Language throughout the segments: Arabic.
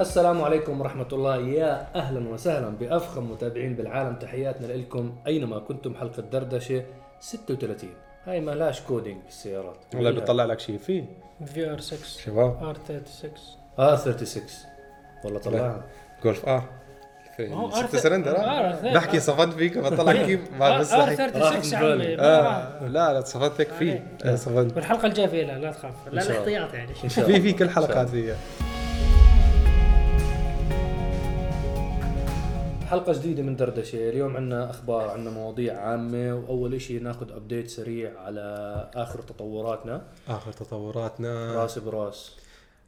السلام عليكم ورحمة الله. يا أهلا وسهلا بأفخم متابعين بالعالم. تحياتنا لكم أينما كنتم حلقة دردشة 36 هاي ما لاش كودينج بالسيارات. والله بيطلع لك شيء في؟ في ار 6 شباب. ار 36 آه 36 والله طلعها. جولف آر. ما هو ست R سلندر آه. ثلاثة. بحكي صفنت فيك بطلع كيف. ما ار بس صحيح. 36 يا راح عمي. ما. آه. لا لا صفنت لك فيه آه، صفنت. والحلقة الجاية فيها لا لا تخاف. لا. الاحتياط يعني. في في كل حلقات. فيها. حلقة جديدة من دردشة. اليوم عندنا أخبار عندنا مواضيع عامة وأول إشي ناخذ update سريع على آخر تطوراتنا. آخر تطوراتنا. راس براس.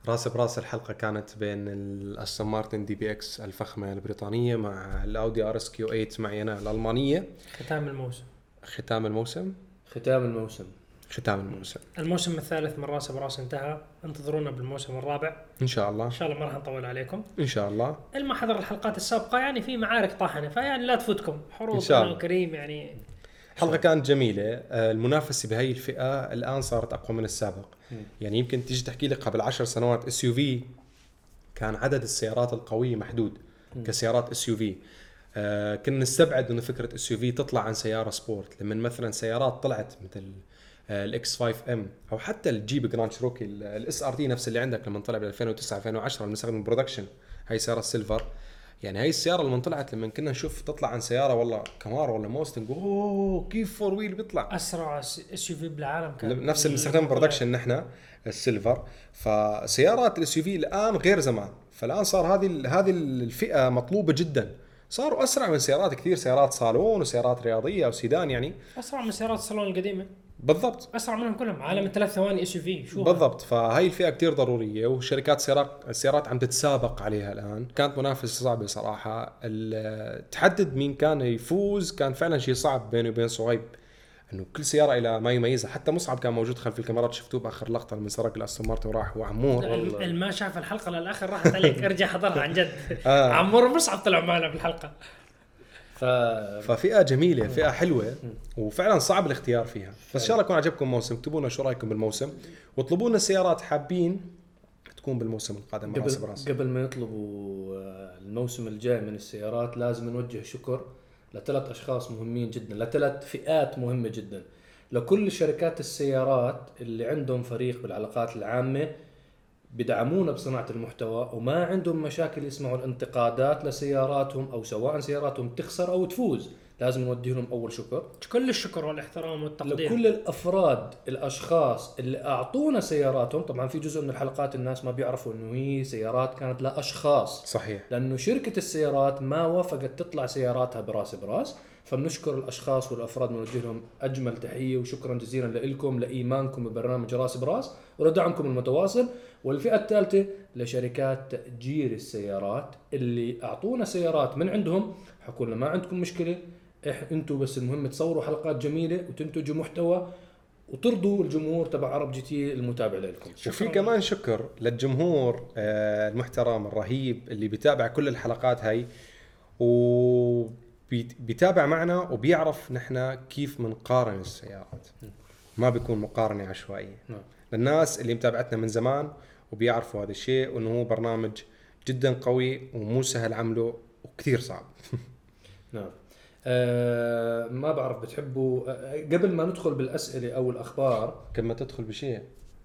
راس براس الحلقة كانت بين ال Aston Martin DBX الفخمة البريطانية مع ال Audi RS Q8 معي أنا الألمانية. ختام الموسم. ختام الموسم. ختام الموسم. ختام الموسم. الموسم الثالث من رأس براس انتهى. انتظرونا بالموسم الرابع. إن شاء الله. إن شاء الله ما راح نطول عليكم. إن شاء الله. اللي ما حضر الحلقات السابقة يعني في معارك طاحنة فيعني لا تفوتكم. حروب. وكريم يعني الحلقة كانت جميلة. آه، المنافسة بهي الفئة الآن صارت أقوى من السابق. يعني يمكن تيجي تحكي لي قبل عشر سنوات SUV كان عدد السيارات القوية محدود كسيارات SUV كنا نستبعد إنه فكرة SUV تطلع عن سيارة sport. لما مثلا سيارات طلعت مثل ال X5 M أو حتى الجيب جراند شروكي ال SRT نفس اللي عندك لما طلع ب 2009 2010 بنستخدم production هاي سيارة ال silver. يعني هاي السيارة لما طلعت لما كنا نشوف تطلع عن سيارة والله كامارو ولا موستنج أوه كيف four wheel بيطلع؟ أسرع SUV بالعالم كان. نفس اللي بنستخدم production نحن ال silver. فسيارات ال SUV الآن غير زمان. فالآن صار هذه هذه الفئة مطلوبة جدا. صاروا أسرع من سيارات كثير سيارات صالون وسيارات رياضية أو سيدان يعني. أسرع من سيارات الصالون القديمة. بالضبط. أسرع منهم كلهم عالم الثلاث ثواني SUV شو؟ بالضبط. فهاي الفئة كتير ضرورية وشركات سيارات السيارات عم تتسابق عليها الآن. كانت منافسة صعبة صراحة. تحدد مين كان يفوز كان فعلا شيء صعب بيني وبين صهيب. إنه كل سيارة إلى ما يميزها. حتى مصعب كان موجود خلف الكاميرات شفتوه بآخر لقطة لما سرق الأستون مارتن وراح وعمور اللي ما شاف الحلقة للآخر راحت عليك. ارجع حضرها عن جد. آه. عمور ومصعب طلعوا معنا بالحلقة. ف ففئة جميلة فئة حلوة وفعلا صعب الاختيار فيها. بس إن شاء الله يكون عجبكم الموسم اكتبوا لنا شو رأيكم بالموسم. واطلبوا لنا سيارات حابين تكون بالموسم القادم قبل براس قبل ما يطلبوا آه، الموسم الجاي من السيارات لازم نوجه شكر لثلاث أشخاص مهمين جدا لثلاث فئات مهمة جدا. لكل شركات السيارات اللي عندهم فريق بالعلاقات العامة بدعمونا بصناعة المحتوى وما عندهم مشاكل يسمعوا الانتقادات لسياراتهم أو سواء سياراتهم تخسر أو تفوز. لازم نوجه لهم أول شكر. كل الشكر والاحترام والتقدير. لكل الأفراد الأشخاص اللي أعطونا سياراتهم طبعا في جزء من الحلقات الناس ما بيعرفوا إنه هي سيارات كانت لأشخاص. صحيح. لأنه شركة السيارات ما وافقت تطلع سياراتها براس براس. فبنشكر الأشخاص والأفراد بنوجه لهم أجمل تحية وشكرا جزيلا لكم لإيمانكم ببرنامج رأس براس ولدعمكم المتواصل. والفئة الثالثة لشركات تأجير السيارات اللي أعطونا سيارات من عندهم. حكوا لنا ما عندكم مشكلة أنتم بس المهم تصوروا حلقات جميلة وتنتجوا محتوى وترضوا الجمهور تبع عرب GT المتابع لكم وفي كمان شكر للجمهور آه، المحترم الرهيب اللي بيتابع كل الحلقات هاي. وبيتابع معنا وبيعرف نحن كيف بنقارن السيارات. ما بيكون مقارنة عشوائية. نعم. للناس اللي متابعتنا من زمان وبيعرفوا هذا الشيء وإنه هو برنامج جدا قوي ومو سهل عمله وكثير صعب. نعم. آه ما بعرف بتحبوا آه قبل ما ندخل بالأسئلة أو الأخبار. كما تدخل بشيء.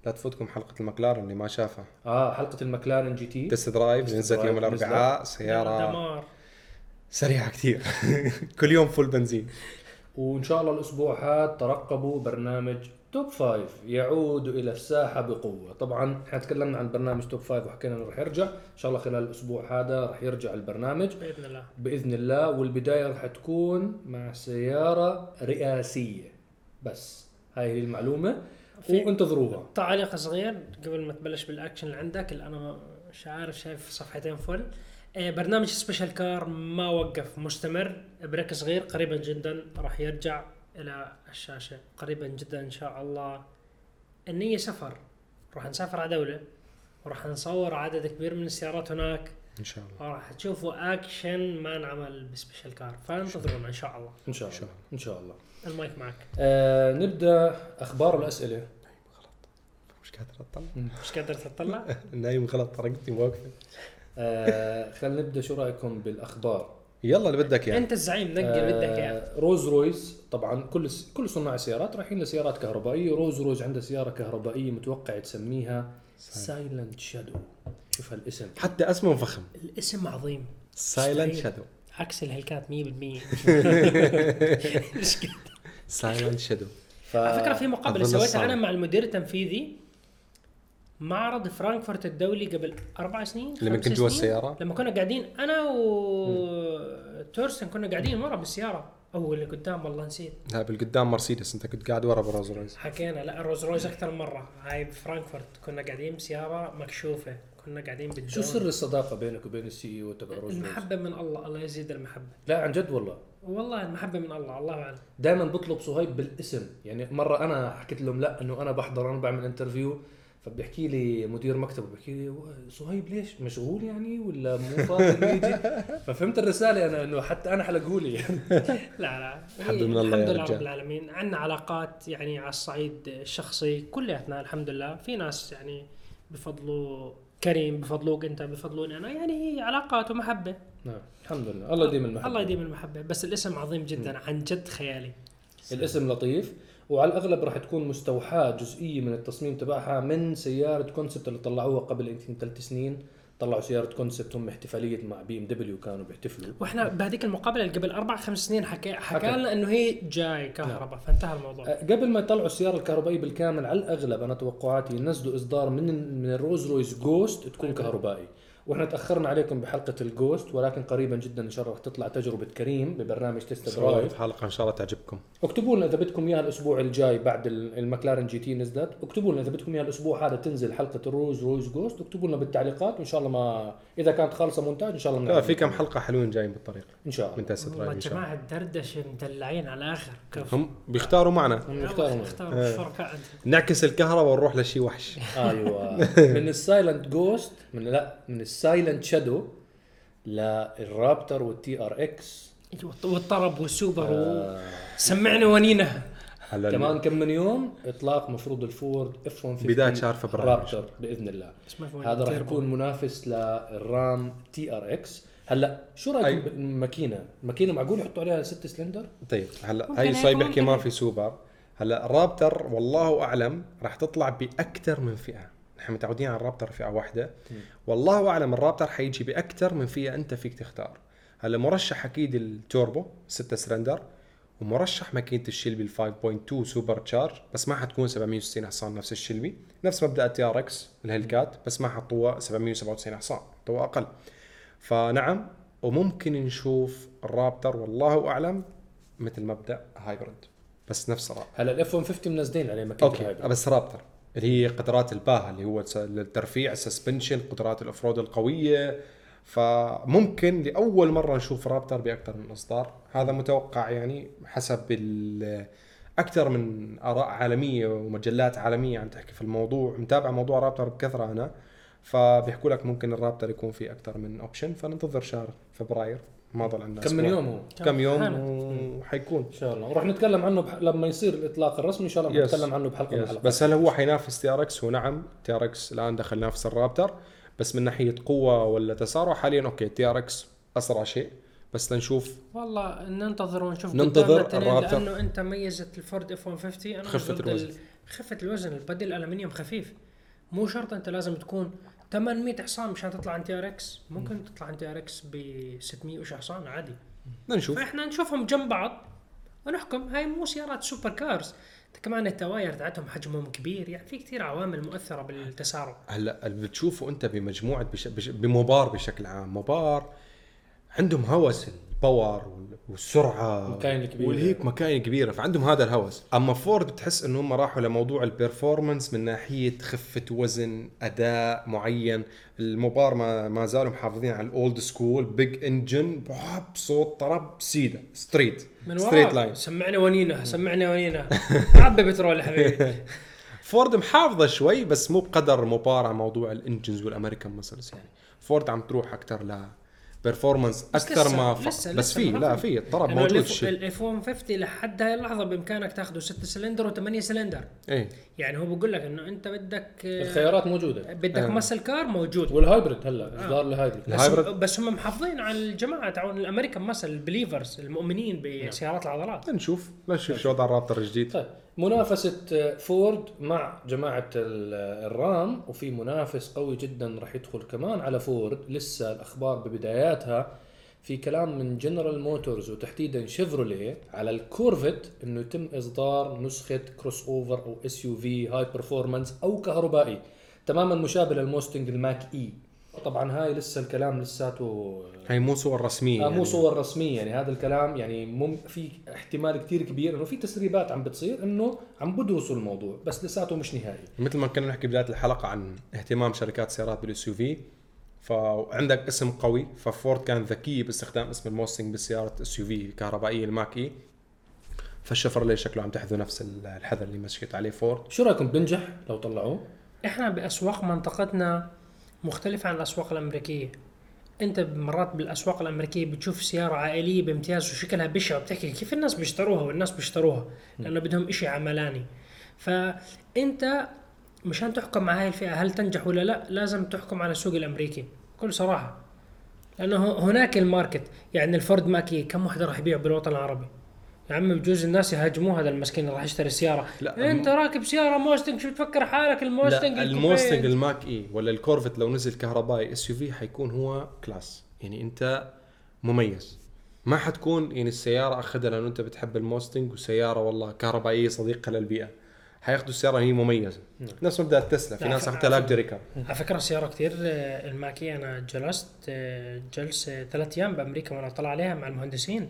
لا تفوتكم حلقة المكلارن اللي ما شافها. آه حلقة المكلارن GT. test drive نزلت يوم. الأربعاء سيارة. دمار. سريعة كثير كل يوم full بنزين. وإن شاء الله الأسبوع هذا ترقبوا برنامج Top Five. يعود إلى الساحة بقوة. طبعا إحنا تكلمنا عن برنامج Top Five وحكينا إنه رح يرجع. إن شاء الله خلال الأسبوع هذا رح يرجع البرنامج. بإذن الله. بإذن الله. والبداية رح تكون مع سيارة رئاسية. بس. هاي هي المعلومة. وانتظروها. تعليق صغير قبل ما تبلش بالأكشن اللي عندك. اللي أنا مش عارف شايف صفحتين full برنامج Special Car ما وقف مستمر break صغير قريبا جدا راح يرجع إلى الشاشة. قريبا جدا إن شاء الله. النية سفر. راح نسافر على دولة وراح نصور عدد كبير من السيارات هناك. إن شاء الله. وراح تشوفوا اكشن ما انعمل ب Special Car فانتظرونا إن شاء الله. إن شاء الله. إن شاء الله. المايك معك. آه نبدأ أخبار والاسئله مش قادر أطلع. مش قادر تطلع؟ نايم غلط رقبتي واقفة. آه خلينا نبدأ. شو رأيكم بالأخبار؟ يلا اللي بدك اياه أنت الزعيم نقي اللي بدك اياه آه رولز رويس طبعا كل كل صناع السيارات رايحين لسيارات كهربائية. رولز رويس عندها سيارة كهربائية متوقع تسميها Silent Shadow شوف هالاسم. حتى اسمه فخم. الاسم عظيم. Silent. Shadow عكس الهلكات 100% مش كده. Silent Shadow ف... على فكرة في مقابلة سويتها. أنا مع المدير التنفيذي. معرض فرانكفورت الدولي قبل أربع سنين لما كنت جوا سنين. السيارة؟ لما كنا قاعدين أنا وتورسن كنا قاعدين ورا بالسيارة. أو اللي قدام والله نسيت. لا بالقدام مرسيدس. أنت كنت قاعد ورا برولز رويس. حكينا لا الرولز رويس أكثر من مرة. هاي بفرانكفورت كنا قاعدين بسيارة مكشوفة. كنا قاعدين بال Dawn شو سر الصداقة بينك وبين ال CEO تبع رولز؟ المحبة من الله. الله يزيد المحبة. لا عن جد والله. والله المحبة من الله. الله أعلم. دائما بطلب صهيب بالاسم. يعني مرة أنا حكيت لهم لا إنه أنا بحضر أنا بعمل انترفيو. فبيحكي لي مدير مكتبه بيحكي لي صهيب ليش؟ مشغول يعني ولا مو فاضي؟ يجي. ففهمت الرسالة أنا إنه حتى أنا حلقوا لي يعني لا لا الحمد يا الحمد لله. رب العالمين. عندنا علاقات يعني على الصعيد الشخصي كلياتنا الحمد لله. في ناس يعني بفضلوا كريم بفضلوك أنت بفضلوني أنا. يعني هي علاقات ومحبة. نعم الحمد لله. الله يديم المحبة. الله يديم المحبة. بس الاسم عظيم جدا عن جد خيالي. الاسم لطيف. وعلى الأغلب راح تكون مستوحاة جزئية من التصميم تبعها من سيارة concept اللي طلعوها قبل يمكن ثلاث سنين. طلعوا سيارة concept هم احتفالية مع BMW كانوا بيحتفلوا. وإحنا بهذيك المقابلة اللي قبل أربع خمس سنين حكى حكى. لنا إنه هي جاي كهرباء. فانتهى الموضوع. أه، قبل ما يطلعوا السيارة الكهربائية بالكامل على الأغلب أنا توقعاتي ينزلوا إصدار من من الرولز رويس Ghost تكون كهربائي. وإحنا تأخرنا عليكم بحلقة ال Ghost ولكن قريبا جدا إن شاء الله رح تطلع تجربة كريم ببرنامج test drive حلقة إن شاء الله تعجبكم. اكتبوا لنا إذا بدكم إياها الأسبوع الجاي بعد ال- المكلارن GT نزلت. اكتبوا لنا إذا بدكم إياها الأسبوع هذا تنزل حلقة الرولز رويس Ghost. اكتبوا لنا بالتعليقات وإن شاء الله ما إذا كانت خالصة مونتاج إن شاء الله لا. في كم حلقة حلوين جايين بالطريق. إن شاء الله. من test والله drive إن شاء الله. جماعة الدردشة مدلعين على الآخر كف هم بيختاروا معنا. هم. اختاروا الشركاء انت نعكس الكهرباء ونروح لشيء وحش. أيوه. من السايلنت جوست من لا من السايلنت شادو للرابتر والتي ار إكس والطرب والسوبر آه. سمعنا ونينا هلا كمان كم من يوم إطلاق مفروض الفورد اف 150 بداية شهر فبراير. رابتر بإذن الله هذا راح. يكون منافس للرام تي ار إكس هلا شو رايكم أي. بالماكينه؟ الماكينه معقول يحطوا عليها ست سلندر؟ طيب هلا هاي يكون صهيب يحكي ما. في سوبر هلا الرابتر والله أعلم راح تطلع باكثر من فئة نحن متعودين على الرابتر فئه واحدة. والله أعلم الرابتر حيجي باكثر من فئه أنت فيك تختار. هلا مرشح أكيد التوربو 6 سلندر ومرشح ماكينة الشلبي ال 5.2 supercharge بس ما حتكون 760 حصان نفس الشلبي نفس مبدأ ال TRX الهلكات بس ما حطوها 797 حصان حطوها أقل. فنعم وممكن نشوف الرابتر والله أعلم مثل مبدأ hybrid بس نفس الرابتر هلا ال F-150 منزلين عليه ماكينة okay hybrid. بس رابتر اللي هي قدرات الباها اللي هو الترفيع ال suspension قدرات ال off-road القوية. فممكن لأول مرة نشوف رابتر بأكثر من إصدار. هذا متوقع يعني حسب أكثر من آراء عالمية ومجلات عالمية عم تحكي في الموضوع. متابع موضوع رابتر بكثرة أنا. فبيحكوا لك ممكن الرابتر يكون في أكثر من option فننتظر شهر فبراير. ما ضل عندنا كم من. يوم هو؟ كم يوم. وحيكون إن شاء الله وراح نتكلم عنه بح... لما يصير الاطلاق الرسمي إن شاء الله yes. نتكلم عنه بحلقة من yes. الحلقات بس هل هو حينافس TRX هو نعم TRX الآن دخل نافس الرابتر بس من ناحية قوة ولا تسارع حاليا okay TRX أسرع شيء بس لنشوف والله ننتظر ونشوف ننتظر الرابتر. لأنه أنت ميزه الفورد F-150 أنا خفة ضد الوزن. ال- خفة الوزن ال body الالمنيوم خفيف مو شرط أنت لازم تكون 800 حصان مشان تطلع عن تي إر إكس. ممكن تطلع عن تي إر إكس ب 600 وش حصان عادي. بدنا نشوف. فإحنا نشوفهم جنب بعض ونحكم. هاي مو سيارات super cars كمان ال tires تاعتهم حجمهم كبير. يعني في كثير عوامل مؤثرة بالتسارع. هلا اللي بتشوفه أنت بمجموعة بش... بش... بموبار بشكل عام. موبار عندهم هوس ال power وال- والسرعة مكاين كبيرة. والهيك مكاين كبيرة فعندهم هذا الهوس. أما فورد بتحس إنه هم راحوا لموضوع ال performance من ناحية خفة وزن أداء معين. الموبار ما, ما زالوا محافظين على ال old school big engine بصوت طرب سيدة straight من straight line سمعنا ونينا سمعنا ونينا عبي بترول حبيبي. فورد محافظة شوي بس مو بقدر موبار على موضوع ال engines وال American muscles يعني. فورد عم تروح أكثر ل performance بس أكثر ما ف... لسه- بس في لا في. الطرب لأنه موجود ال F الشيء ال F-150 لحد هاي اللحظة بإمكانك تاخذه 6 سلندر و8 سلندر. إيه. يعني هو بقول لك إنه أنت بدك آه، الخيارات موجودة. بدك آه. muscle car موجود. وال hybrid هلا إصدار ال hybrid بس ال hybrid- هم بس هم محافظين على الجماعة تاعون ال American muscle ال believers المؤمنين بسيارات العضلات. نشوف. نشوف شو وضع الرابتر الجديد. طيب. منافسة فورد مع جماعة ال- الرام وفي منافس قوي جدا راح يدخل كمان على فورد. لسه الأخبار ببداياتها في كلام من جنرال موتورز وتحديدا شيفروليه على الكورفت إنه يتم إصدار نسخة crossover أو SUV high performance أو كهربائي. تماما مشابه للموستنج ال Mach-E. طبعا هاي لسه الكلام لساته هي مو صور رسمية آه مو يعني. صور رسمية يعني. هذا الكلام يعني مم في احتمال كثير كبير إنه في تسريبات عم بتصير إنه عم بدرسوا الموضوع بس لساته مش نهائي. مثل ما كنا نحكي بداية الحلقة عن اهتمام شركات السيارات بال SUV فعندك اسم قوي ففورد كانت ذكيه باستخدام اسم الموستنج بالسياره SUV الكهربائية ال Mach-E فالشفرليه شكله عم تحذو نفس الحذو اللي مشيت عليه فورد. شو رأيكم بنجح لو طلعوه؟ إحنا بأسواق منطقتنا مختلفة عن الأسواق الأمريكية. أنت مرات بالأسواق الأمريكية بتشوف سيارة عائلية بامتياز وشكلها بشع وبتحكي كيف الناس بيشتروها والناس بيشتروها لأنه بدهم إشي عملاني. فأنت مشان تحكم على هاي الفئة هل تنجح ولا لا لازم تحكم على السوق الأمريكي. بكل صراحة. لأنه هناك ال market. يعني الفورد Mach-E كم وحده راح يبيع بالوطن العربي؟ يا عمي بجوز الناس يهاجموه هذا المسكين اللي راح يشتري سيارة. لا، انت راكب سيارة موستنج شو بتفكر حالك؟ الموستنج لا الموستنج ال Mach-E ولا الكورفت لو نزل كهربائي SUV حيكون هو class. يعني أنت مميز. ما حتكون يعني السيارة أخذها لأنه أنت بتحب الموستنج وسيارة والله كهربائية صديقة للبيئة. حياخذوا السيارة هي مميزة. نفس مبدأ التسلا. في ناس اخذتها luxury car على فكره سيارة كثير آه، ال Mach-E أنا جلست آه، جلسة ثلاث أيام بأمريكا وأنا طلع عليها مع المهندسين.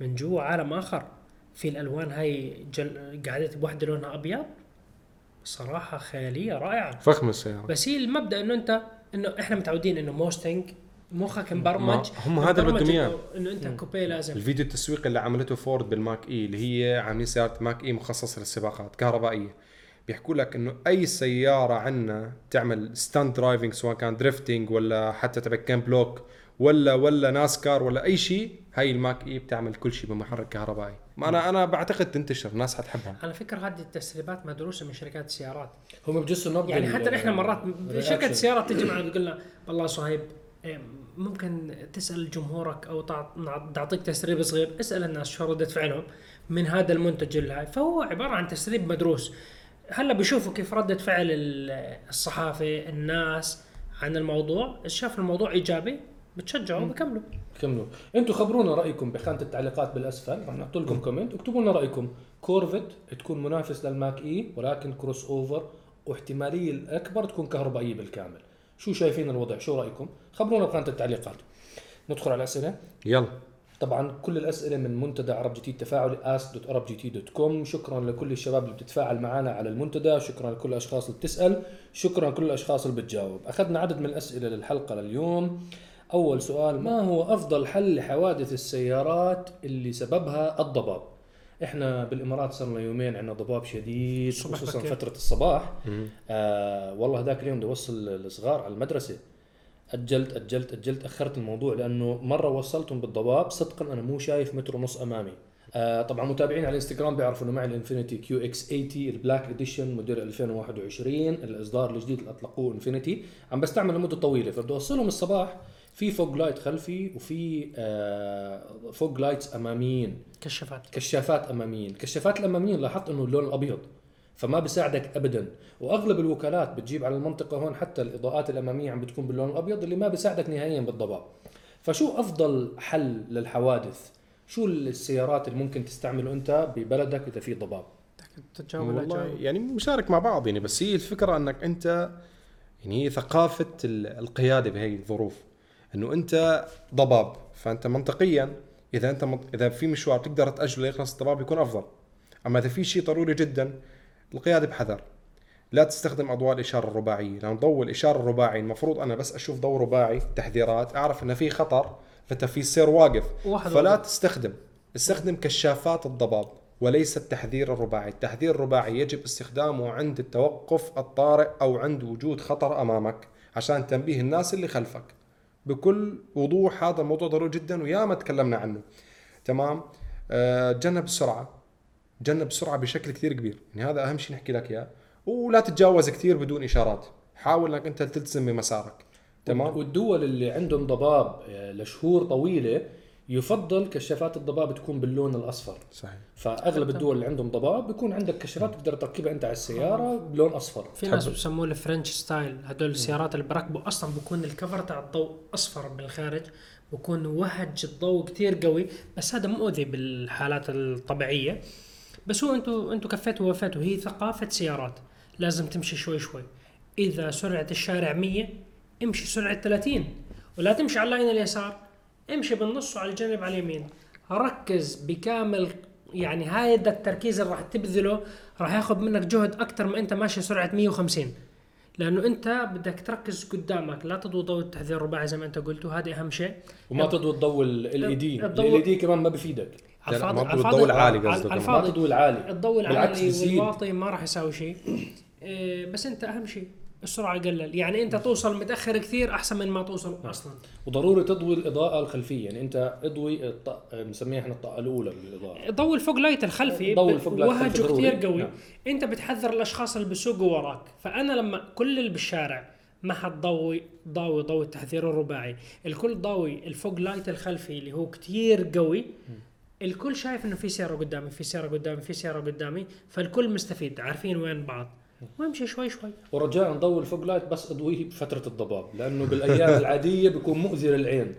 من جوا عالم آخر. في الألوان هاي جل... قعدت بوحدة لونها أبيض. صراحة خيالية رائعة. فخمة السيارة. بس هي المبدأ إنه انت إنه إحنا متعودين إنه موستنج مخك مبرمج. هم هذا اللي بدهم. إنه- إنه أنت coupe لازم. الفيديو التسويقي اللي عملته فورد بال Mach-E اللي هي عاملين سيارة Mach-E مخصصة للسباقات كهربائية. بيحكوا لك إنه أي سيارة عنا تعمل stunt driving سواء كان drifting ولا حتى تبع كين بلوك ولا ولا ناسكار ولا أي شيء هاي ال Mach-E بتعمل كل شيء بمحرك كهربائي. ما أنا أنا بعتقد تنتشر الناس حتحبها على فكرة هذه التسريبات مدروسه من شركات السيارات. هم بجسوا نبض يعني حتى نحن مرات. شركة سيارات تجي معنا تقول لنا والله صهيب إيه، ممكن تسأل جمهورك أو تعطيك تسريب صغير اسأل الناس شو ردة فعلهم من هذا المنتج الهاي فهو عبارة عن تسريب مدروس. هلا بيشوفوا كيف ردة فعل ال- الصحافة الناس عن الموضوع. شاف الموضوع إيجابي بتشجعوا وبكملوا كملوا. أنتم خبرونا رأيكم بخانة التعليقات بالأسفل. رح نحط لكم comment. واكتبوا لنا رأيكم. كورفت تكون منافس لل Mach-E ولكن crossover واحتمالية الأكبر تكون كهربائية بالكامل. شو شايفين الوضع؟ شو رأيكم؟ خبرونا بخانة التعليقات. ندخل على الأسئلة. يلا. طبعا كل الأسئلة من منتدى عرب جي تي التفاعلي ask.arabgt.com شكرا لكل الشباب اللي بتتفاعل معنا على المنتدى. شكرا لكل الأشخاص اللي بتسأل. شكرا لكل الأشخاص اللي بتجاوب. أخذنا عدد من الأسئلة للحلقة لليوم. أول سؤال ما هو أفضل حل لحوادث السيارات اللي سببها الضباب؟ إحنا بالإمارات صرنا يومين عندنا ضباب شديد خصوصا بكير. فترة الصباح. آه والله ذاك اليوم بدي أوصل الصغار على المدرسة. أجلت أجلت أجلت أخرت الموضوع لأنه مرة وصلتهم بالضباب صدقا أنا مو شايف متر ونص أمامي. آه طبعا متابعين على الإنستغرام بيعرفوا إنه معي الإنفينيتي QX 80 ال black edition موديل 2021 الإصدار الجديد اللي أطلقوه إنفينيتي. عم بستعمل لمدة طويلة فبدي أوصلهم الصباح. في fog light خلفي وفي آه fog lights أماميين. كشافات. كشافات أماميين. الكشافات الأماميين لاحظت إنه اللون الأبيض فما بيساعدك ابدا. وأغلب الوكالات بتجيب على المنطقة هون حتى الإضاءات الأمامية عم بتكون باللون الأبيض اللي ما بيساعدك نهائيا بالضباب فشو أفضل حل للحوادث؟ شو السيارات اللي ممكن تستعمله أنت ببلدك إذا في ضباب؟ والله يعني مشارك مع بعض يعني بس هي الفكرة إنك أنت يعني هي ثقافة ال- القيادة بهي الظروف. إنه أنت ضباب. فأنت منطقيا إذا أنت منط... إذا في مشوار تقدر تأجله يخلص الضباب يكون أفضل. أما إذا في شيء ضروري جدا القيادة بحذر. لا تستخدم أضواء الإشارة الرباعية. لأن ضوء الإشارة الرباعي المفروض أنا بس أشوف ضوء رباعي تحذيرات أعرف إنه في خطر فأنت في سير واقف. واحد فلا واحد. تستخدم. استخدم كشافات الضباب وليس التحذير الرباعي. التحذير الرباعي يجب استخدامه عند التوقف الطارئ أو عند وجود خطر أمامك عشان تنبيه الناس اللي خلفك. بكل وضوح هذا الموضوع ضروري جدا وياما تكلمنا عنه. تمام؟ آه، تجنب السرعه تجنب السرعه بشكل كثير كبير. يعني هذا أهم شيء نحكي لك إياه. ولا تتجاوز كثير بدون إشارات. حاول إنك أنت تلتزم بمسارك. تمام؟ والدول اللي عندهم ضباب آه، لشهور طويلة يفضل كشافات الضباب تكون باللون الأصفر. صحيح. فأغلب الدول اللي عندهم ضباب بيكون عندك كشافات تقدر تركبها أنت على السيارة بلون أصفر. في ناس بسموه الفرنش ستايل. هدول السيارات اللي بركبوا أصلا بكون الكفر تاع الضوء أصفر بالخارج بكون وهج الضوء كتير قوي. بس هذا مؤذي بالحالات الطبيعية. بس هو أنتوا أنتوا كفيتوا ووفيتوا. هي ثقافة سيارات. لازم تمشي شوي شوي. إذا سرعة الشارع 100 امشي سرعة 30 ولا تمشي على ال lane اليسار. امشي بالنص وعلى الجانب على اليمين. ركز بكامل يعني هاي التركيز اللي راح تبذله راح ياخذ منك جهد أكثر ما أنت ماشي سرعة 150 لأنه أنت بدك تركز قدامك لا تضوي ضوء التحذير الرباعي زي ما أنت قلت وهذه أهم شيء. وما تضوي الضوء LED. الضوء- LED كمان ما بفيدك. الفاضي ما الضوء العالي قصدك. ما تضوي العالي. الضوء بالعكس العالي. والواطي ما راح يساوي شيء. إيه، بس أنت أهم شيء. السرعة قلل. يعني أنت توصل متأخر كثير أحسن من ما توصل أصلا. وضروري تضوي الإضاءة الخلفية. يعني أنت أضوي الط... بنسميها إحنا الطاقة الأولى بالإضاءة. ضوي ال fog light الخلفي. ضوي ال fog light وهجه. كثير قوي. نعم. أنت بتحذر الأشخاص اللي بيسوقوا وراك. فأنا لما كل اللي بالشارع ما حد ضوي ضاوي ضوء التحذير الرباعي. الكل ضاوي ال fog light الخلفي اللي هو كثير قوي. الكل شايف إنه في سيارة قدامي في سيارة قدامي في سيارة قدامي. فالكل مستفيد عارفين وين بعض. وامشي شوي شوي. ورجاء نضوي ال fog light بس أضويه بفترة الضباب لأنه بالأيام العادية بيكون مؤذي للعين.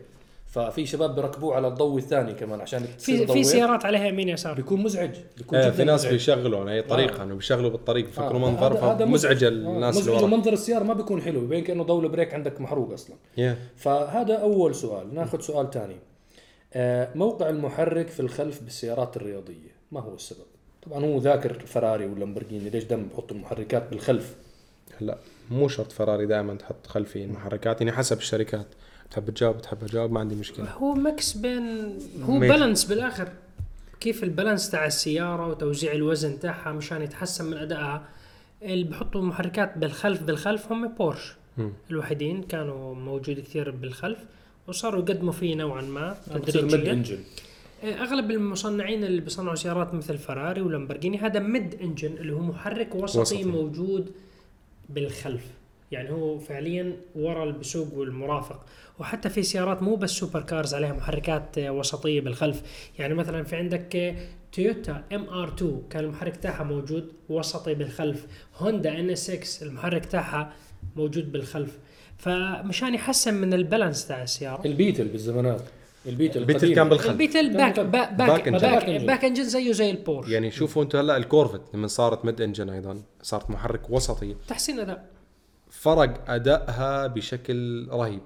ففي شباب بيركبوه على الضوء الثاني كمان عشان في في سيارات عليها يمين يسار. بيكون مزعج بيكون آه في ناس مزعج. بيشغلوا هي طريقه آه. انه بيشغلوا بالطريق آه، بفكروا هذا- منظر هذا فمزعجه آه، الناس اللي ورا ومنظر السيارة ما بيكون حلو يبين كأنه ضوء ال brake عندك محروق أصلا. Yeah. فهذا أول سؤال. ناخذ سؤال ثاني آه، موقع المحرك في الخلف بالسيارات الرياضية ما هو السبب؟ طبعا هو ذاكر فراري واللامبرجيني ليش دائما بحطوا المحركات بالخلف؟ هلا مو شرط فراري دائما تحط خلفي المحركات يعني حسب الشركات بتحب تجاوب بتحب تجاوب ما عندي مشكلة. هو mix بين هو mix. balance بالآخر. كيف ال balance تاع السيارة وتوزيع الوزن تاعها مشان يتحسن من أدائها؟ اللي بحطوا محركات بالخلف بالخلف هم بورش مم. الوحيدين كانوا موجود كثير بالخلف وصاروا يقدموا فيه نوعا ما تدريجيا. أغلب المصنعين اللي بيصنعوا سيارات مثل فراري ولامبرجيني هذا mid engine اللي هو محرك وسطي, وسطي. موجود بالخلف. يعني هو فعليا ورا اللي بيسوق والمرافق. وحتى في سيارات مو بس super cars عليها محركات وسطية بالخلف. يعني مثلا في عندك تويوتا MR 2 كان المحرك تاعها موجود وسطي بالخلف. هوندا NSX المحرك تاعها موجود بالخلف. فمشان يحسن من ال balance تاع السيارة. البيتل بالزمانات. البيتل البيتل القديم. كان بالخلف. البيتل back back back back, engine. back, back engine. زيه زي البورش يعني شوفوا أنتم هلا الكورفت لما صارت mid engine أيضا صارت محرك وسطي تحسين أداء. فرق أدائها بشكل رهيب.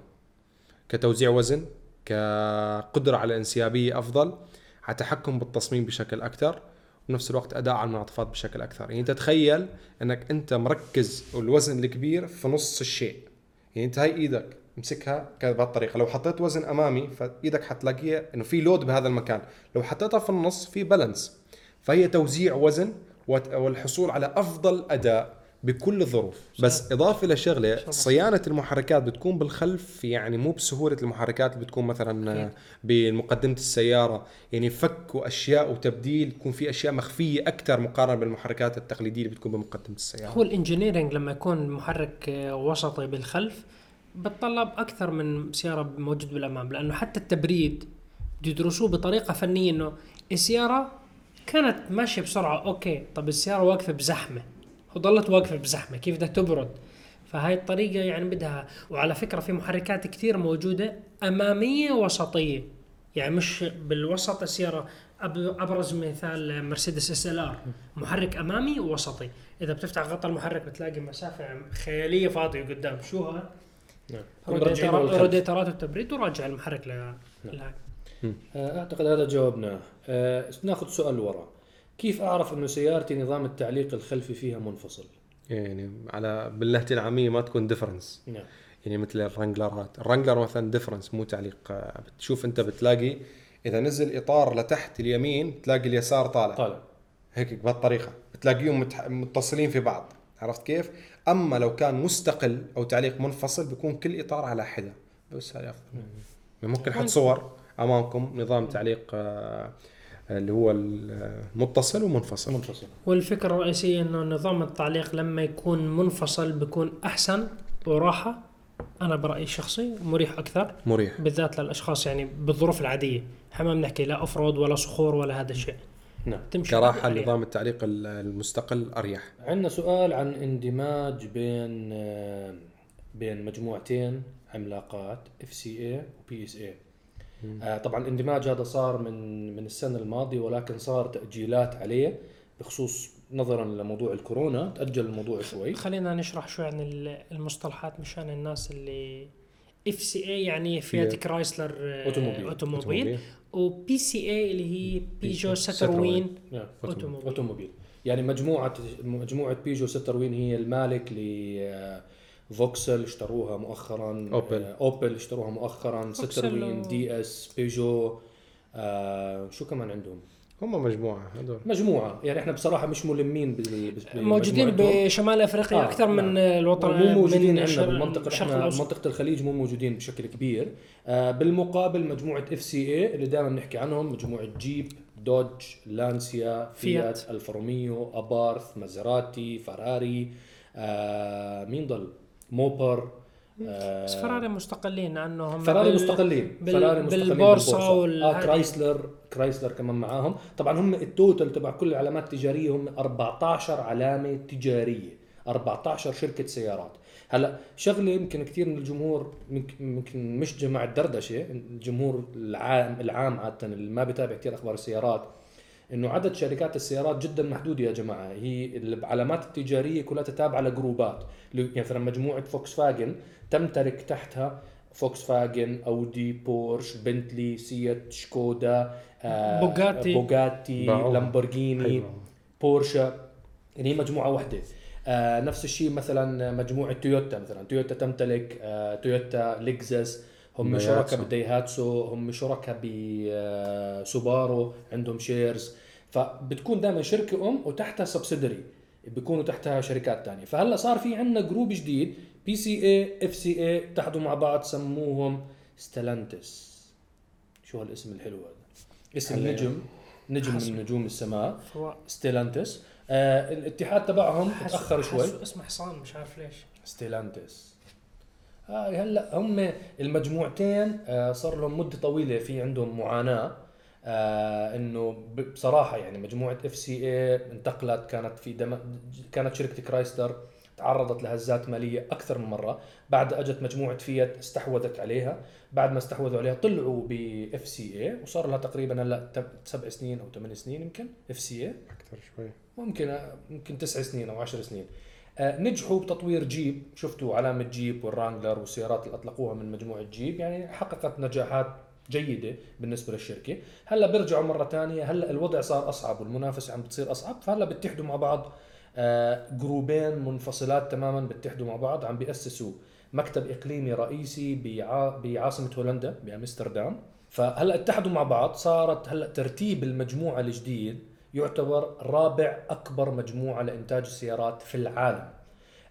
كتوزيع وزن كقدرة على انسيابية أفضل على تحكم بالتصميم بشكل أكثر ونفس الوقت أداء على المنعطفات بشكل أكثر. يعني أنت تخيل إنك أنت مركز الوزن الكبير في نص الشيء. يعني أنت هاي إيدك. امسكها كذا بهالطريقه لو حطيت وزن أمامي فإيدك حتلاقيها إنه في لود بهذا المكان. لو حطيتها في النص في بالانس فهي توزيع وزن والحصول على أفضل أداء بكل الظروف. بس إضافة لشغله صيانة المحركات بتكون بالخلف يعني مو بسهولة المحركات اللي بتكون مثلا بمقدمة السيارة. يعني فك واشياء وتبديل يكون في أشياء مخفية أكثر مقارنة بالمحركات التقليدية اللي بتكون بمقدمة السيارة. هو ال engineering لما يكون محرك وسطي بالخلف بتطلب أكثر من سيارة موجود بالأمام لأنه حتى التبريد يدرسوه بطريقة فنية إنه السيارة كانت ماشية بسرعة okay طب السيارة واقفة بزحمة وظلت واقفة بزحمة كيف بدها تبرد؟ فهاي الطريقة يعني بدها وعلى فكرة في محركات كثير موجودة أمامية وسطية يعني مش بالوسط السيارة أبرز مثال مرسيدس SLR محرك أمامي ووسطي. إذا بتفتح غطاء المحرك بتلاقي مسافة خيالية فاضية قدام شو هذا؟ نعم. راديترات التبريد وراجع المحرك ل لهاي. آه، أعتقد هذا جاوبناه آه، ناخذ سؤال ورا كيف أعرف انه سيارتي نظام التعليق الخلفي فيها منفصل؟ يعني على باللهجة العامية ما تكون difference نعم. يعني مثل الرانجلرات الرانجلر مثلا difference مو تعليق آه، بتشوف أنت بتلاقي إذا نزل إطار لتحت اليمين تلاقي اليسار طالع. طالع. هيك بهالطريقة. بتلاقيهم متح... متصلين في بعض. عرفت كيف؟ أما لو كان مستقل أو تعليق منفصل بيكون كل إطار على حدة. بس هذه افضل ممكن نحط صور أمامكم نظام تعليق آه، اللي هو المتصل ومنفصل. منفصل. والفكرة الرئيسية إنه نظام التعليق لما يكون منفصل بيكون أحسن وراحة. أنا برأيي الشخصي مريح أكثر. مريح. بالذات للأشخاص يعني بالظروف العادية. إحنا ما بنحكي لا off road ولا صخور ولا هذا الشيء. نعم. تمشي. كراحة. نظام التعليق المستقل أريح. عندنا سؤال عن اندماج بين آه، بين مجموعتين عملاقات FCA و PSA طبعا الاندماج هذا صار من من السنة الماضية ولكن صار تأجيلات عليه بخصوص نظرا لموضوع الكورونا. تأجل الموضوع شوي. خلينا نشرح شوي عن ال- المصطلحات مشان الناس اللي FCA يعني فيات فيات. كرايسلر آه، automobile. و PSA اللي هي بيجو ستروين. automobile. automobile. يعني مجموعة مجموعة بيجو ستروين هي المالك ل فوكسل اشتروها مؤخرا. أوبل. آه، اوبل اشتروها مؤخرا. ستروين و- DS بيجو آه شو كمان عندهم؟ هم مجموعة هذول مجموعة يعني إحنا بصراحة مش ملمين بال- بال- موجودين. بشمال أفريقيا آه، أكثر من نعم. الوطن مو موجودين عندنا بالمنطقة الشرق إحنا الأوسط منطقة الخليج مو موجودين بشكل كبير آه بالمقابل مجموعة FCA اللي دائما بنحكي عنهم مجموعة جيب دوج لانسيا فيات, فيات. الفا روميو ابارث مازراتي فراري آه مين ضل Mopar آه بس فراري مستقلين عنهم فراري بال- مستقلين بال- فراري مستقلين بالبورصة آه والهذه. كرايسلر كرايسلر كمان معاهم. طبعا هم ال total تبع كل العلامات التجارية هم 14 علامة تجارية 14 شركة سيارات. هلأ شغلة يمكن كثير من الجمهور يمكن مش جماعة دردشة الجمهور العام العام عادة اللي ما بيتابع كثير أخبار السيارات إنه عدد شركات السيارات جدا محدود يا جماعة. هي العلامات التجارية كلها تتابعه ل groups يعني مثلا مجموعة فوكس فاجن تمتلك تحتها فوكس فاجن أودي بورش بنتلي سيات شكودا آه، بوغاتي. بوغاتي حلوة. بورشا يعني هي مجموعة واحدة آه نفس الشيء مثلا مجموعة تويوتا مثلا تويوتا تمتلك آه تويوتا لكزس هم. شركاء بدايهاتسو هم شركاء بسوبارو عندهم shares فبتكون دائما شركة أم وتحتها subsidiary بيكونوا تحتها شركات تانية فهلأ صار في عندنا group جديد بي سي اي اف سي اي اتحدوا مع بعض سموهم ستلانتس شو هالاسم الحلو هذا؟ اسم نجم. نجم حسن. من نجوم السماء فوا- ستيلانتس آه الاتحاد تبعهم تأخر شوي. اسمه حصان مش عارف ليش. ستيلانتس آه هلا هم المجموعتين آه صار لهم مدة طويلة في عندهم معاناة. آه إنه بصراحة يعني مجموعة FCA انتقلت كانت في دم... كانت شركة كرايسلر تعرضت لهزات مالية أكثر من مرة. بعد أجت مجموعة فيات استحوذت عليها. بعد ما استحوذوا عليها طلعوا ب FCA وصار لها تقريبا هلأ سبع سنين أو ثمان سنين يمكن. FCA أكثر شوي. ممكن ممكن تسع سنين أو عشر سنين. آه، نجحوا بتطوير جيب. شفتوا علامة جيب والرانجلر والسيارات اللي أطلقوها من مجموعة جيب. يعني حققت نجاحات جيدة بالنسبة للشركة. هلأ بيرجعوا مرة ثانية. هلأ الوضع صار أصعب والمنافسة عم بتصير أصعب. فهلأ بيتحدوا مع بعض group ين منفصلات تماما بيتحدوا مع بعض عم بيأسسوا مكتب إقليمي رئيسي بعا- بعاصمة هولندا بأمستردام. فهلأ اتحدوا مع بعض صارت هلأ ترتيب المجموعة الجديد يعتبر رابع أكبر مجموعة لإنتاج السيارات في العالم.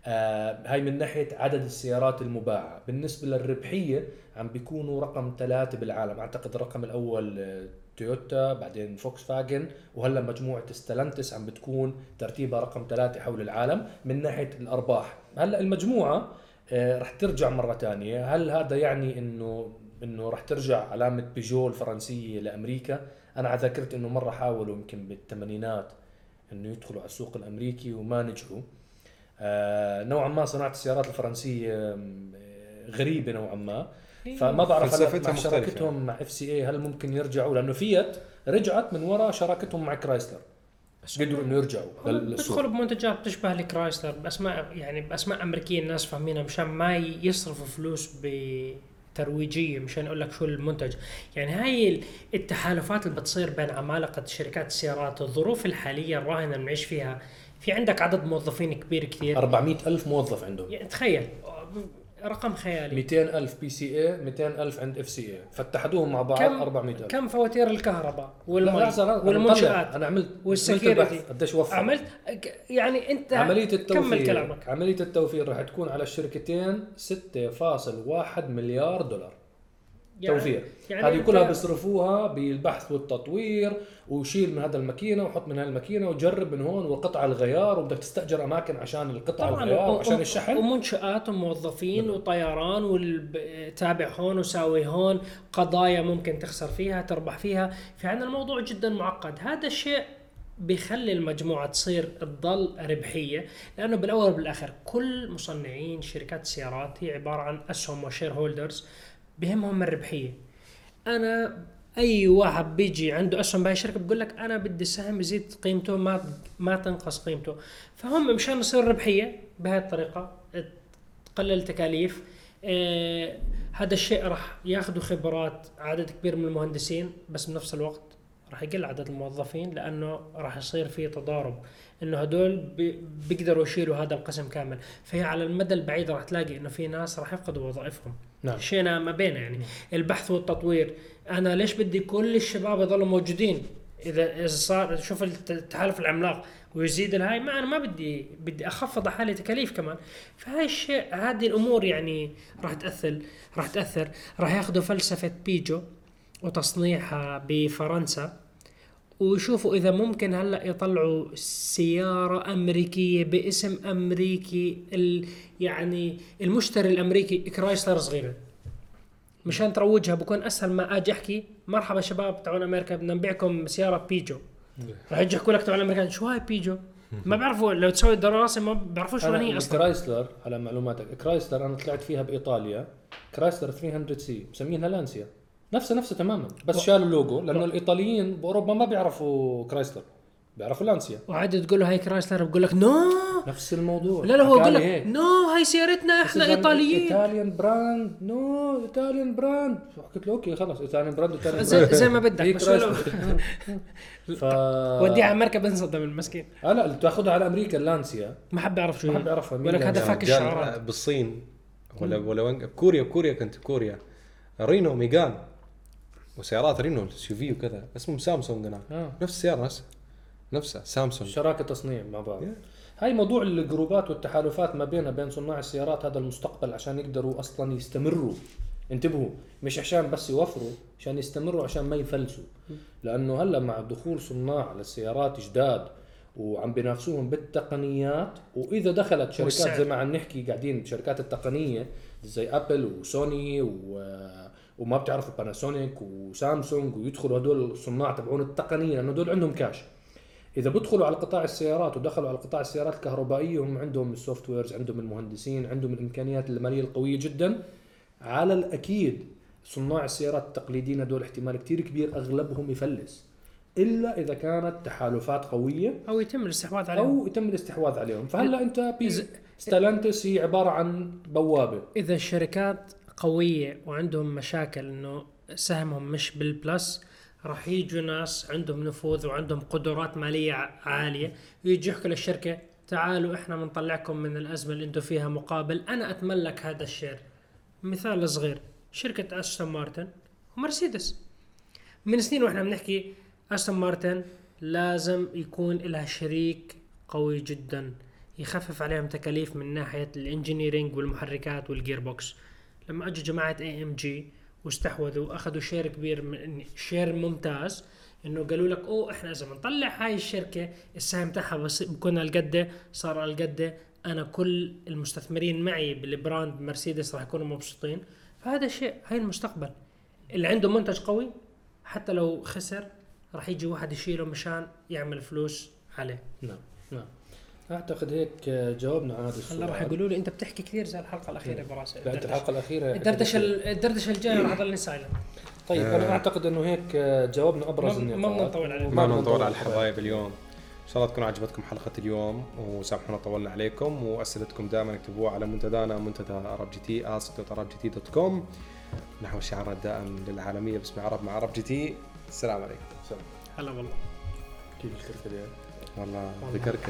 آه هاي من ناحية عدد السيارات المباعة. بالنسبة للربحية عم بيكونوا رقم ثلاثة بالعالم. أعتقد الرقم الأول آه، تويوتا بعدين فوكس فاجن وهلا مجموعة ستلانتس عم بتكون ترتيبها رقم ثلاثة حول العالم من ناحية الأرباح. هلا المجموعة آه، رح ترجع مرة ثانية هل هذا يعني إنه إنه رح ترجع علامة بيجو الفرنسية لأمريكا؟ أنا على إنه مرة حاولوا يمكن بالثمانينات إنه يدخلوا على السوق الأمريكي وما نجحوا. آه نوعا ما صناعة السيارات الفرنسية آم، آه، غريبة نوعا ما. فما بعرف هلا مع مختلفة. شراكتهم مع FCA هل ممكن يرجعوا؟ لأنه فيات رجعت من وراء شراكتهم مع كرايسلر قدروا إنه يرجعوا. بيدخلوا بمنتجات بتشبه الكرايسلر باسماء يعني بأسماء أمريكية الناس فاهمينها مشان ما يصرفوا فلوس بترويجية مشان يقول لك شو المنتج. يعني هاي التحالفات اللي بتصير بين عمالقة شركات السيارات الظروف الحالية الراهنة اللي بنعيش فيها في عندك عدد موظفين كبير كثير 400 ألف موظف عندهم. يعني تخيل. رقم خيالي. 200 ألف PCA 200 ألف عند FCA فاتحدوهم مع بعض كم 400 ألف. كم فواتير الكهرباء؟ والمي أنا والمنشآت. أنا عملت وال security. قديش وفر عملت يعني أنت عملية التوفير كمل كلامك. عملية التوفير راح تكون على الشركتين 6.1 مليار دولار. يعني توفير. يعني هذه كلها بيصرفوها بالبحث والتطوير وشيل من هذا الماكينة وحط من هالماكينه وجرب من هون وقطع الغيار وبدك تستأجر أماكن عشان القطع الغيار وعشان الشحن. ومنشآت وموظفين وطيران وتابع هون وساوي هون قضايا ممكن تخسر فيها تربح فيها. فعندنا الموضوع جدا معقد. هذا الشيء بيخلي المجموعة تصير تضل ربحية لأنه بالأول وبالآخر كل مصنعين شركات السيارات هي عبارة عن أسهم و shareholders بهمهم الربحية. أنا أي واحد بيجي عنده أسهم بهاي الشركة بقول لك أنا بدي السهم يزيد قيمته ما ما تنقص قيمته. فهم مشان يصير ربحية بهاي الطريقة تقلل التكاليف. آه هذا الشيء راح ياخذوا خبرات عدد كبير من المهندسين بس بنفس الوقت راح يقل عدد الموظفين لأنه راح يصير في تضارب. إنه هدول بي- بيقدروا يشيلوا هذا القسم كامل. فهي على المدى البعيد راح تلاقي إنه في ناس راح يفقدوا وظائفهم. نعم. ما بينه يعني. البحث والتطوير. أنا ليش بدي كل الشباب يضلوا موجودين؟ إذا إذا صار شوف الت- التحالف العملاق ويزيد الهاي ما أنا ما بدي بدي أخفض على حالي تكاليف كمان. فهاي الشيء هذه الأمور يعني راح تأثر راح تأثر. راح ياخذوا فلسفة بيجو وتصنيعها بفرنسا. ويشوفوا إذا ممكن هلأ يطلعوا سيارة أمريكية باسم أمريكي ال يعني المشتري الأمريكي كرايسلر صغيرة. مشان تروجها بكون أسهل ما آجي أحكي مرحبا شباب تاعون أمريكا بدنا نبيعكم سيارة بيجو راح يجي يحكوا لك تاعون الأمريكان شو هاي بيجو ما بيعرفوا لو تسوي دراسة ما بيعرفوا شو هي أصلا. كرايسلر على معلوماتك كرايسلر أنا طلعت فيها بإيطاليا كرايسلر 300 C مسمينها لانسيا. نفسها نفسها تماما. بس شالوا اللوجو لأنه الإيطاليين بأوروبا ما بيعرفوا كرايسلر بيعرفوا لانسيا. وعادي تقول له هاي كرايسلر بقول لك no نفس الموضوع. لا لا هو لي لك هيك. no هاي سيارتنا إحنا إيطاليين. Italian brand no Italian brand قلت له أوكي خلص ايطاليان براند ايطاليان زي, براند زي ما بدك بس ف وديها على أمريكا بنصدم المسكين. آه لا تاخذها على أمريكا اللانسيا ما حب يعرف شو ما حد بيعرفها مين ولك هذا. فاك رجال الشعارات بالصين. ولا ولا وين؟ بكوريا بكوريا كنت بكوريا رينو ميجان وسيارات رينو الاس في وكذا اسمهم سامسونج هناك آه. نفس السيارة نفسها نفسها سامسونج شراكة تصنيع مع بعض Yeah. هاي موضوع الجروبات والتحالفات ما بينها بين صناع السيارات هذا المستقبل عشان يقدروا أصلا يستمروا انتبهوا مش عشان بس يوفروا عشان يستمروا عشان ما يفلسوا لأنه هلأ مع دخول صناع للسيارات جداد وعم بينافسوهم بالتقنيات وإذا دخلت شركات. زي ما عم نحكي قاعدين بشركات التقنية زي ابل وسوني و وما بتعرفوا باناسونيك وسامسونج ويدخلوا هدول الصناع تبعون التقنية لأنه هدول عندهم كاش إذا بدخلوا على قطاع السيارات ودخلوا على قطاع السيارات الكهربائية هم عندهم ال software ز عندهم المهندسين عندهم الإمكانيات المالية القوية جدا. على الأكيد صناع السيارات التقليديين هدول احتمال كتير كبير أغلبهم يفلس إلا إذا كانت تحالفات قوية أو يتم الاستحواذ عليهم. أو يتم الاستحواذ عليهم. فهلأ أنت ستالانتس هي عبارة عن بوابة. إذا الشركات قوية وعندهم مشاكل إنه سهمهم مش بال plus راح يجوا ناس عندهم نفوذ وعندهم قدرات مالية عالية يجي يحكوا للشركة تعالوا إحنا بنطلعكم من الأزمة اللي أنتم فيها مقابل أنا أتملك هذا ال share. مثال صغير شركة استون مارتن ومرسيدس. من سنين وإحنا بنحكي استون مارتن لازم يكون لها شريك قوي جدا يخفف عليهم تكاليف من ناحية ال engineering والمحركات وال gearbox لما أجوا جماعة AMG واستحوذوا أخذوا share كبير من share ممتاز إنه قالوا لك أوه إحنا إذا بنطلع هاي الشركة السهم تاعها بكون هالقد صار هالقد أنا كل المستثمرين معي بال brand مرسيدس راح يكونوا مبسوطين. فهذا الشيء هاي المستقبل. اللي عنده منتج قوي حتى لو خسر راح يجي واحد يشيله مشان يعمل فلوس عليه. نعم نعم. أعتقد هيك جاوبنا على هذا السؤال. راح يقولوا لي أنت بتحكي كثير زي الحلقة الأخيرة براسي. لا انت الحلقة الأخيرة الدردشة الدردشة الجاية راح اضلني silent طيب أنا أعتقد إنه هيك جاوبنا أبرز ما- النقاط. ما بدنا نطول عليه. ما بدنا نطول على الحبايب اليوم. إن شاء الله تكون عجبتكم حلقة اليوم وسامحونا طولنا عليكم وأسئلتكم دائما اكتبوها على منتدانا منتدى عرب جي تي ask.arabgt.com نحو شعارنا الدائم للعالمية باسم عرب مع عرب جي تي السلام عليكم. هلا والله. كيف الكركديه والله. ذكرك.